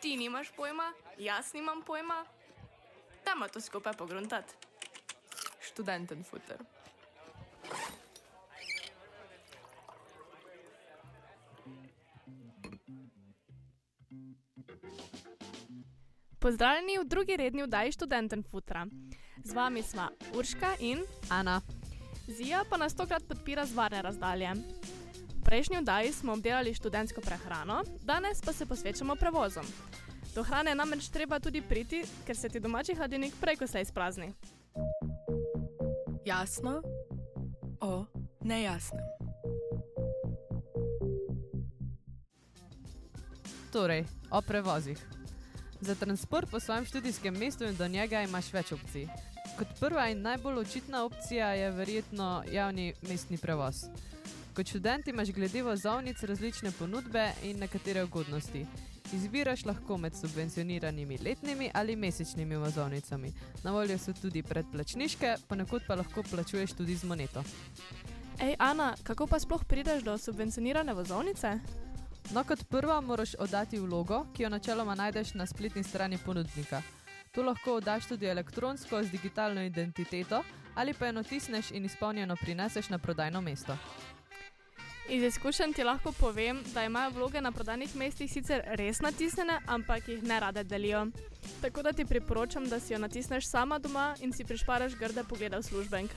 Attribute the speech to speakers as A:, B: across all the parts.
A: Ti nimaš pojma, jaz nimam pojma. Dajmo to skupaj pogruntati.
B: Študenten futer.
A: Pozdravljeni v drugi redni vdaji študenten futra. Z vami smo Urška in
B: Ana.
A: Zija pa nas tokrat podpira z varne razdalje. Prejšnji vdaji smo obdelali študentsko prehrano, danes pa se posvečamo prevozom. Do hrane je namreč treba tudi priti, ker se ti domači hladilnik prej ko se izprazni.
B: Jasno o nejasnem.
C: Torej, o prevozih. Za transport po svojem študijskem mestu in do njega imaš več opcij. Kot prva in najbolj očitna opcija je verjetno javni mestni prevoz. Kot študent imaš glede vozovnic različne ponudbe in nekatere ugodnosti. Izbiraš lahko med subvencioniranimi letnimi ali mesečnimi vozovnicami. Na voljo so tudi predplačniške, ponekod pa lahko plačuješ tudi z moneto.
A: Ej, Ana, kako pa sploh prideš do subvencionirane vozovnice?
C: No, kot prva moraš oddati vlogo, ki jo načeloma najdeš na spletni strani ponudnika. To lahko oddaš tudi elektronsko z digitalno identiteto ali pa jo natisneš in izpolnjeno prineseš na prodajno mesto.
A: Iz izkušenj ti lahko povem, da imajo vloge na prodajnih mestih sicer res natisnjene, ampak jih ne rade delijo. Tako da ti priporočam, da si jo natisneš sama doma in si prišparaš grde poglede v službenk.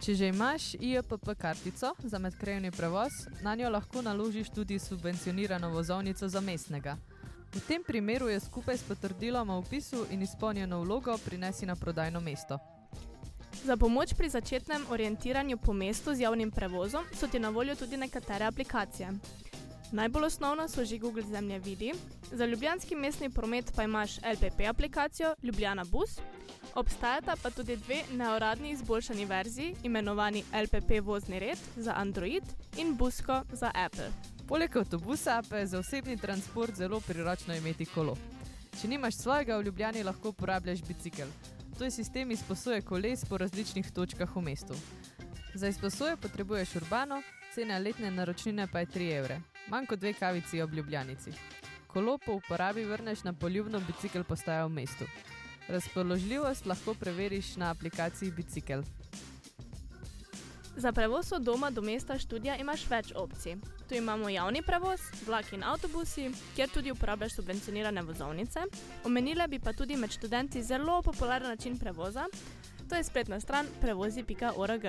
C: Če že imaš IPP kartico za medkrajni prevoz, na njo lahko naložiš tudi subvencionirano vozovnico za mestnega. V tem primeru je skupaj s potrdilom o upisu in izpolnjeno vlogo prinesi na prodajno mesto.
A: Za pomoč pri začetnem orientiranju po mestu z javnim prevozom so ti na voljo tudi nekatere aplikacije. Najbolj osnovna so že Google Zemljevidi, za ljubljanski mestni promet pa imaš LPP aplikacijo Ljubljana Bus, obstajata pa tudi dve neuradni izboljšani verziji, imenovani LPP vozni red za Android in Busko za Apple.
C: Poleg avtobusa pa je za osebni transport zelo priročno imeti kolo. Če nimaš svojega v Ljubljani, lahko uporabljaš bicikel. To je sistem izposoje koles po različnih točkah v mestu. Za izposojo potrebuješ urbano, cena letne naročnine pa je 3 evre, manj kot dve kavici ob Ljubljanici. Kolo po uporabi vrneš na poljubno bicikl postajo v mestu. Razpoložljivost lahko preveriš na aplikaciji Bicikel.
A: Za prevoz od doma do mesta študija imaš več opcij. Tu imamo javni prevoz, vlak in avtobusi, kjer tudi uporabljaš subvencionirane vozovnice. Omenila bi pa tudi med študenti zelo popularen način prevoza, to je spletna stran prevozi.org.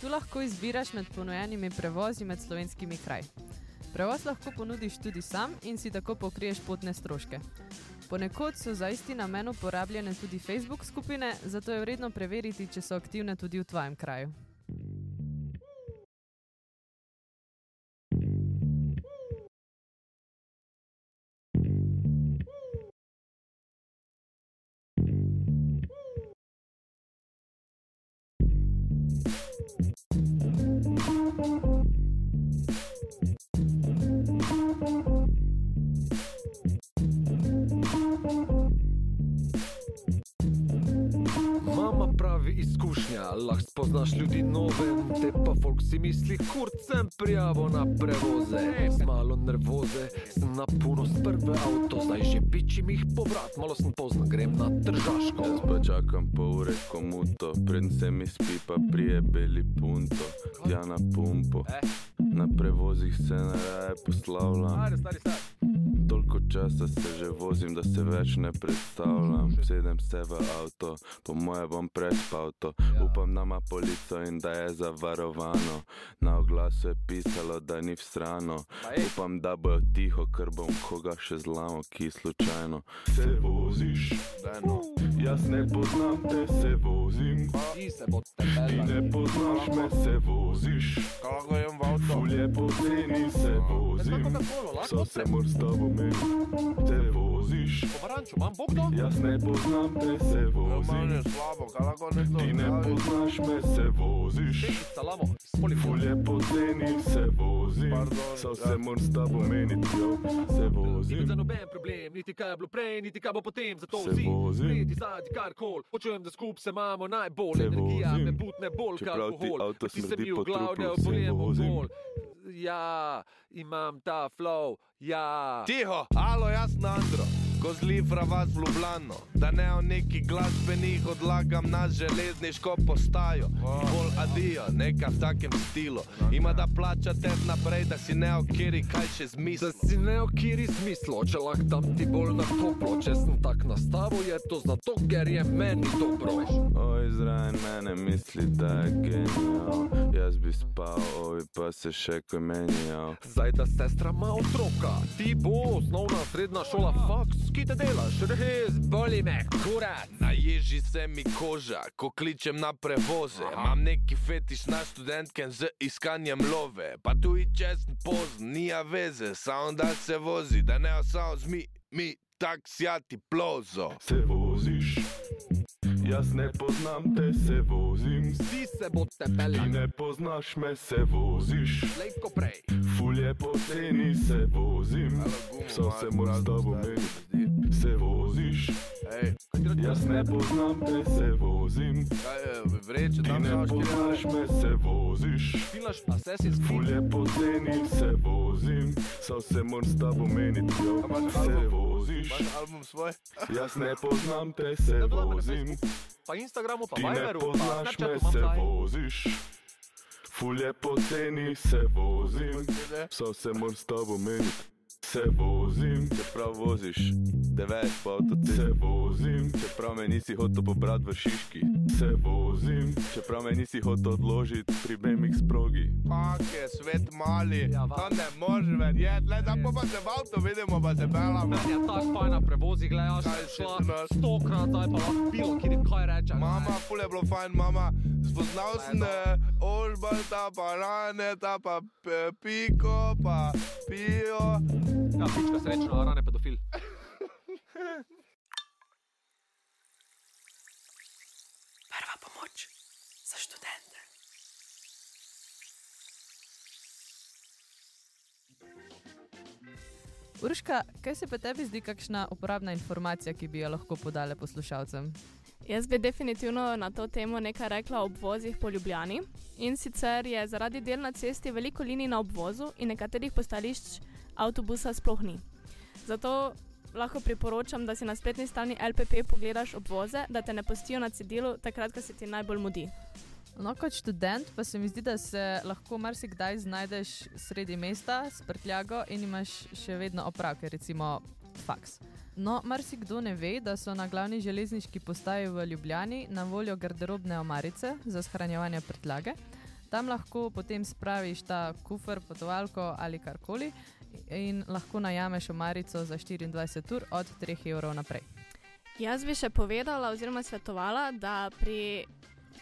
C: Tu lahko izbiraš med ponujenimi prevozi med slovenskimi kraji. Prevoz lahko ponudiš tudi sam in si tako pokriješ potne stroške. Ponekod so za isti namen uporabljene tudi Facebook skupine, zato je vredno preveriti, če so aktivne tudi v tvojem kraju.
D: Pravi izkušnja, lahko spoznaš ljudi nove, te pa folk si misli, kurc sem prijavo na prevoze. Z malo nervoze, sem na puno s prve avto, zdaj že pičim jih povrat, malo sem pozna, grem na tržaško.
E: Jaz pa čakam pol ure komuto, preden se mi spi pa prije beli punto, ja na pumpo. Na prevozih se naraje poslavljam. Toliko časa se že vozim, da se več ne predstavljam. Sedem se v avto, po moje bom prespal to. Upam, da ima polico in da je zavarovano. Na oglasu je pisalo, da ni vstrano. Upam, da bo tiho, ker bom koga še zlamo, ki slučajno se voziš. Jaz ne poznam te, se vozim. Ti ne poznaš me, se voziš. Fulje poceni se vozim. So se mor s tabo meni, te voziš. Jaz ne poznam te, se vozim. Ti ne poznaš me, se voziš. Fulje poceni se vozim. So se mor s tabo meni, jo, se
D: Ni
E: vozim.
D: za noben problem, niti kaj je bilo prej, niti kaj bo potem, zato vsi, spredi, zadnji, kar kol. Počujem, da skup se imamo najbolj, energija me butne bolj,
E: ti
D: alkohol. Ti se mi v glav, ne
E: vozim.
D: bolj. Ja, imam ta flow, ja.
F: Tiho, alo, jaz na Andro, ko zlifra vas v Ljubljano, da ne o neki glasbenih odlagam na železniško postajo. Bolj adijo, nekaj v takem stilu. Ima da plačate naprej, da si ne okiri, kaj še
D: Da
F: zmisli.
D: si ne okiri smislo, če lahko dam ti bolj na toplo. Če sem tak nastavil, je to zato, ker je meni dobro.
E: Oj, zraven mene misli, da je genijal. Jaz bi spal, oj, pa se še ko menjal.
D: Zdaj, da sestra ima otroka, ti bo osnovna srednja šola, faks, ki te delaš, res, boli me, kurat.
F: Naježi se mi koža, ko kličem na prevoze. Imam neki fetiš na študentke z iskanjem love. Pa tu i česen pozn, nija veze, samo da se vozi, da ne osam z mi, mi taksijati plozo.
E: Se voziš, jaz ne poznam te, se vozim.
D: Vsi se boste
E: Ti
D: pelali,
E: ne poznaš me, se voziš.
D: lejko prej.
E: Fulje poceni se vozim, vso se moram s tabo meniti. Se voziš, jaz ne poznam te, se vozim.
F: Kaj vreče,
E: Ti ne poznaš me, se voziš.
D: Filaš pa se si zbil.
E: Fulje poceni se vozim, vso se moram s tabo meniti. Se voziš,
F: Imaš album svoj?
E: jaz ne poznam te, se vozim.
D: Pa Instagramu, pa
E: Ti ne
D: Viberu, pa
E: poznaš me,
D: Snapchatu
E: se
D: imam kaj.
E: voziš. Fulje poceni se vozim, vso se moram s tabo meniti. Se vozim, čeprav voziš devet po avtocesti. Se vozim, čeprav me nisi hotel pobrati v Šiški. Se vozim, čeprav me nisi hotel odložiti pri BMX progi.
F: Kak je svet mali,
D: Ja,
F: to ne moreš verjeti, le da pa se v avto vidimo, pa se pelamo.
D: Meni je tako fajn na prevozi, gledaš,
F: Kaj si
D: šla
F: nas?
D: stokrat, zdaj pa lahko bilo, kjer kaj reče.
F: Mama, ful je bilo fajn, mama. Spoznal sem eh, Ožbalta, pa Raneta, pa P- Piko, pa Pijo.
D: Ja, pička srečna, rane pedofil.
B: Prva pomoč za študente.
C: Urška, kaj se pa tebi zdi kakšna uporabna informacija, ki bi jo lahko podale poslušalcem?
A: Jaz bi definitivno na to temo nekaj rekla o obvozih po Ljubljani. In sicer je zaradi del na cesti veliko linij na obvozu in nekaterih postališč avtobusa sploh ni. Zato lahko priporočam, da si na spletni strani LPP pogledaš obvoze, da te ne pustijo na cedilu, takrat, ko se ti najbolj mudi.
C: No, kot študent pa se mi zdi, da se lahko marsikdaj znajdeš sredi mesta s prtljago in imaš še vedno opravke, recimo faks. No, marsikdo ne ve, da so na glavni železniški postaji v Ljubljani na voljo garderobne omarice za shranjevanje prtljage. Tam lahko potem spraviš ta kufr, potovalko ali karkoli in lahko najameš omarico za 24 ur od 3 evrov naprej.
A: Jaz bi še povedala, oziroma svetovala, da pri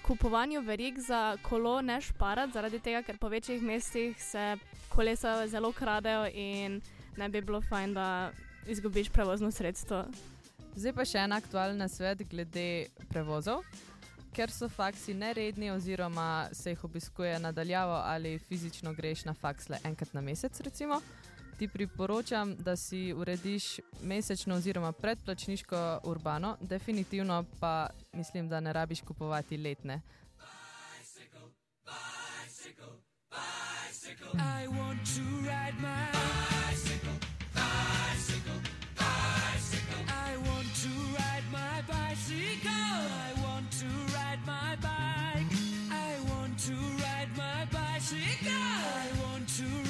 A: kupovanju verig za kolo ne šparati, zaradi tega, ker po večjih mestih se kolesa zelo kradejo in ne bi bilo fajn, da izgubiš prevozno sredstvo.
C: Zdaj pa še en aktualen svet glede prevozov. Ker so faksi neredni, oziroma se jih obiskuje nadaljavo ali fizično greš na faks le enkrat na mesec, recimo, ti priporočam, da si urediš mesečno oziroma predplačniško urbano, definitivno pa mislim, da ne rabiš kupovati letne.
G: I want to ride my bicycle, bicycle, bicycle. I want to ride my bicycle. I want to ride my bike. I want to ride my bicycle. I want to ride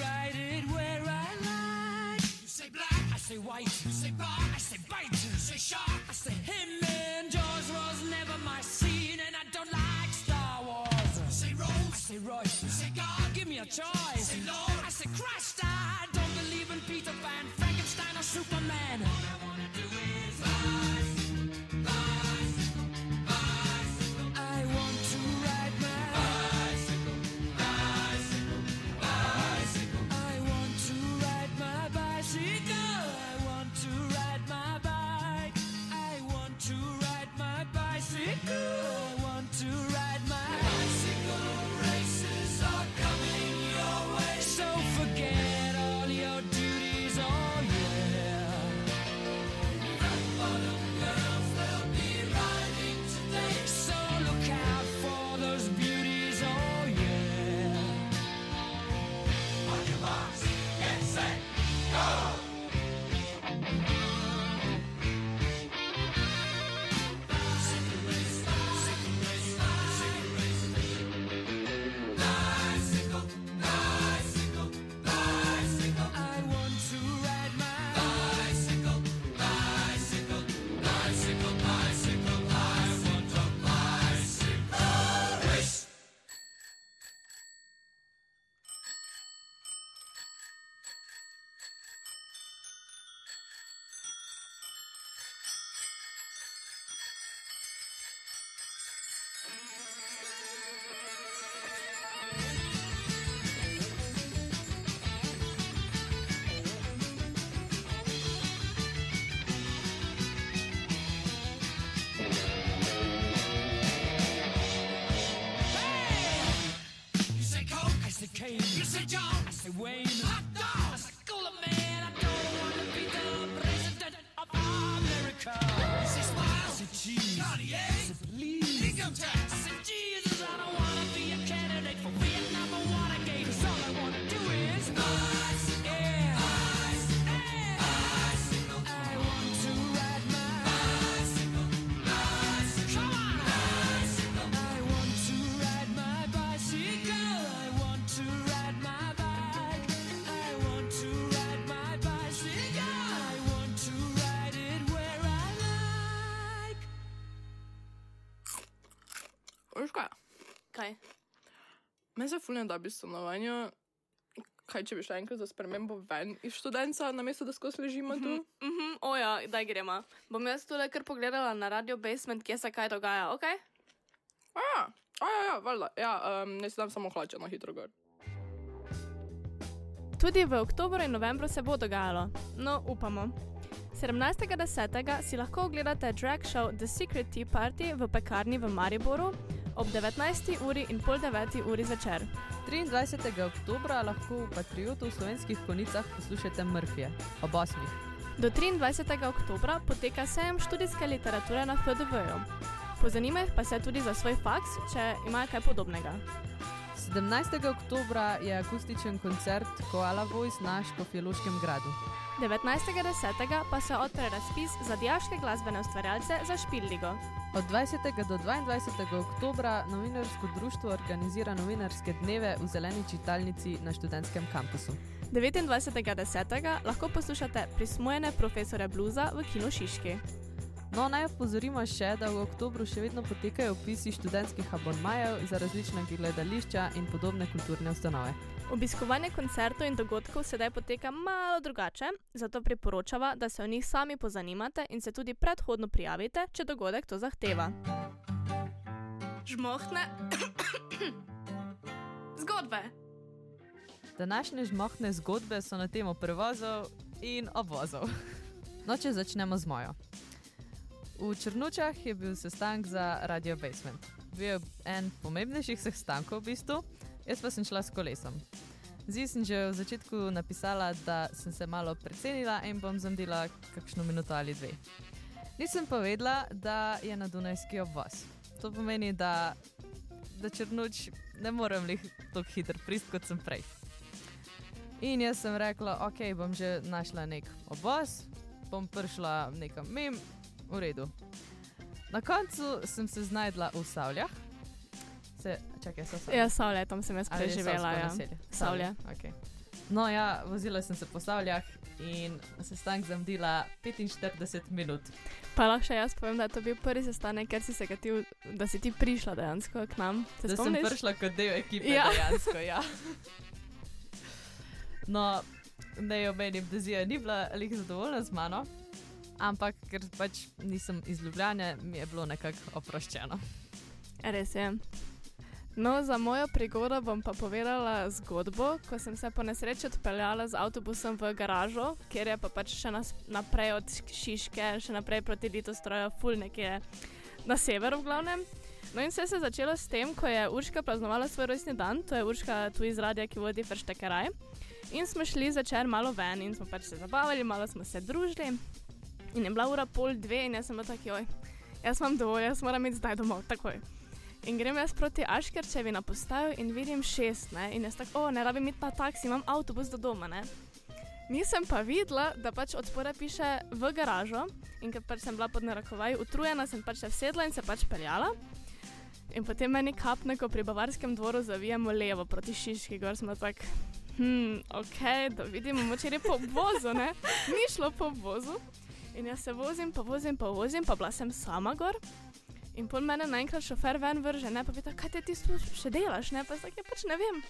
G: say white. You say bar, I say bite. You say shark, I say him. And Jaws was never my scene, and I don't like Star Wars. You say Rose, I say Royce. You say God, give me a choice. Say Lord, I say Christ. I don't believe in Peter Pan, Frankenstein, or Superman. sometimes.
H: Veš kaj?
A: Kaj?
H: Meni se fulno da bi stanovanje. Kaj če bi šla enkrat za spremembo ven iz študenta, namesto da skozi ležimo tu?
A: Mhm, oja, daj gremo. Bom jaz tole kar pogledala na radio basement, kje se kaj dogaja, ok?
H: A ja, a ja, valjda. Ja, um, ne si dam samo hlače na hitro gor.
A: Tudi v oktobru in novembru se bo dogajalo. No, upamo. 17.10. si lahko ogledate drag show The Secret Tea Party v pekarni v Mariboru ob 19. uri in pol 9. uri zvečer.
C: 23. oktobra lahko v Patriotu v slovenskih konicah poslušate Murphyje ob 8.
A: Do 23. oktobra poteka sejem študijske literature na FDV-ju. Pozanimaj pa se tudi za svoj faks, če ima kaj podobnega.
C: 17. oktobra je akustičen koncert Koala Voice na Škofjeloškem gradu.
A: 19.10. pa se odpre razpis za dijaške glasbene ustvarjalce za Špilligo.
C: Od 20. do 22. oktobra novinarsko društvo organizira novinarske dneve v zeleni čitalnici na študentskem kampusu.
A: 29.10. lahko poslušate prismojene profesore bluza v Kino Šiški.
C: No, naj opozorimo še, da v oktobru še vedno potekajo opisi študentskih abonmajev za različna gledališča in podobne kulturne ustanove.
A: Obiskovanje koncertov in dogodkov sedaj poteka malo drugače, zato priporočava, da se o njih sami pozanimate in se tudi predhodno prijavite, če dogodek to zahteva. Žmohne zgodbe.
C: Današnje žmohne zgodbe so na temo prevozov in obvozov. No, če začnemo z mojo. V Črnučah je bil sestanek za Radio Basement. Bil je en pomembnejših sestankov v bistvu, jaz pa sem šla s kolesom. Zdaj sem že v začetku napisala, da sem se malo precenila in bom zamdila kakšno minuto ali dve. Nisem pa vedela, da je na Dunajski obvoz. To pomeni, da, da črnuč ne morem lih tako hitro prist, kot sem prej. In jaz sem rekla, ok, bom že našla nek obvoz, bom prišla nekam mim, v redu. Na koncu sem se znašla v Savljah. Se, čakaj, so Savlje.
A: Ja, Savlje, tam sem jaz preživela. Ja.
C: naselje?
A: Savlje.
C: Okay. No, ja, vozila sem se po Savljah in sestanek zamdila 45 minut.
A: Pa lahko še jaz povem, da je to bil prvi sestanek, ker si se ga ti, da si ti prišla dejansko k nam. Se
C: da sem
A: spomniš?
C: prišla kot del ekipe,
A: Ja.
C: ja. dejansko. Ja. No, ne omenim, da Zija ni bila lih zadovoljna z mano, ampak ker pač nisem iz Ljubljane, mi je bilo nekako oproščeno.
A: Res je. No, za mojo prigodo bom pa povedala zgodbo, ko sem se po nesreči odpeljala z avtobusom v garažo, kjer je pa pač še naprej od Šiške, še naprej proti Litostroju, ful nekje na severu v glavnem. No in vse se je začelo s tem, ko je Urška praznovala svoj rojstni dan, to je Urška tu iz radia, ki vodi Frštekeraj. In smo šli začer malo ven in smo pač se zabavali, malo smo se družili. In je bila ura pol dve in jaz sem bila tako, oj, jaz imam dovolj, jaz moram iti zdaj domov, takoj. In grem jaz proti Aškerčevi na postajo in vidim šest, ne? in jaz tako, ne rabim iti na taksi, imam avtobus do doma. Ne? Nisem pa videla, da pač od spodaj piše v garažo in ker pač sem bila pod narekovaj utrujena, sem pač se vsedla in se pač peljala. In potem meni kapne, ko pri Bavarskem dvoru zavijamo levo proti Šiški, gor smo tako, hm, ok, da vidimo, moče je po obvozu, ne? Ni šlo po obvozu. In jaz se vozim, pa vozim, pa vozim, pa bila sem sama gor. In pol mene naenkrat šofer ven vrže, ne pa pita, kaj ti tu še delaš, ne pa zdaj ja, pač ne vem.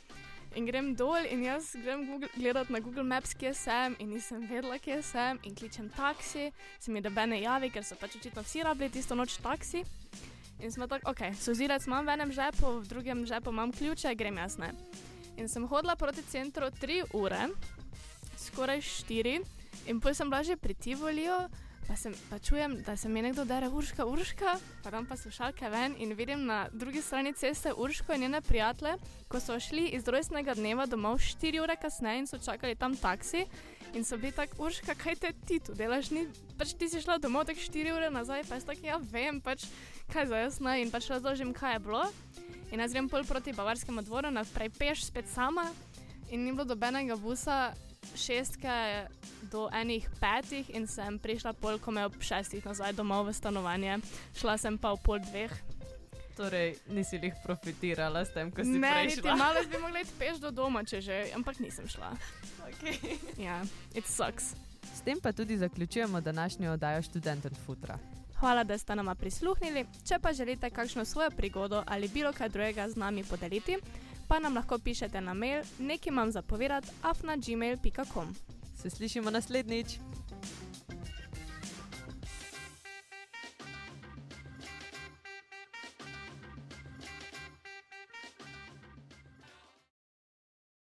A: In grem dol in jaz grem Google, gledat na Google Maps, kje sem in nisem vedela, kje sem in kličem taksi, se mi da bene javi, ker so pač očitno vsi rabili tisto noč taksi. In smo tako, ok, sozirec imam v enem žepu, v drugem žepu imam ključe, grem jaz ne. In sem hodila proti centru tri ure, skoraj štiri, in potem sem bila že pri Tivoliju, pa, sem, pa čujem, da se mi nekdo dere urška, urška, pa tam pa slušalke ven in vidim na drugi strani ceste Urško in njene prijatelje, ko so šli iz rojstnega dneva domov 4 ure kasneje in so čakali tam taksi. In so bili tako, Urška, kaj te ti tu delaš? Ni, pač ti si šla domov tako 4 ure nazaj, pa jaz tako, ja vem, pač kaj za jaz naj in pač razložim, kaj je bilo. In jaz grem pol proti Bavarskemu dvoru, naprej peš spet sama in ni bilo dobenega busa, šestke do enih petih in sem prišla pol, ko me ob šestih nazaj domov v stanovanje. Šla sem pa v pol dveh.
C: Torej, nisi jih profitirala s tem, ko si
A: Ne, niti
C: prišla.
A: malo bi mogla iti peš do doma, če že, ampak nisem šla.
C: Okay.
A: Ja, it sucks.
C: S tem pa tudi zaključujemo današnjo oddajo študenten futra.
A: Hvala, da ste nama prisluhnili. Če pa želite kakšno svojo prigodo ali bilo kaj drugega z nami podeliti, pa nam lahko pišete na mail nekaj imam zapovedati afna gmail.com.
C: Se slišimo naslednjič.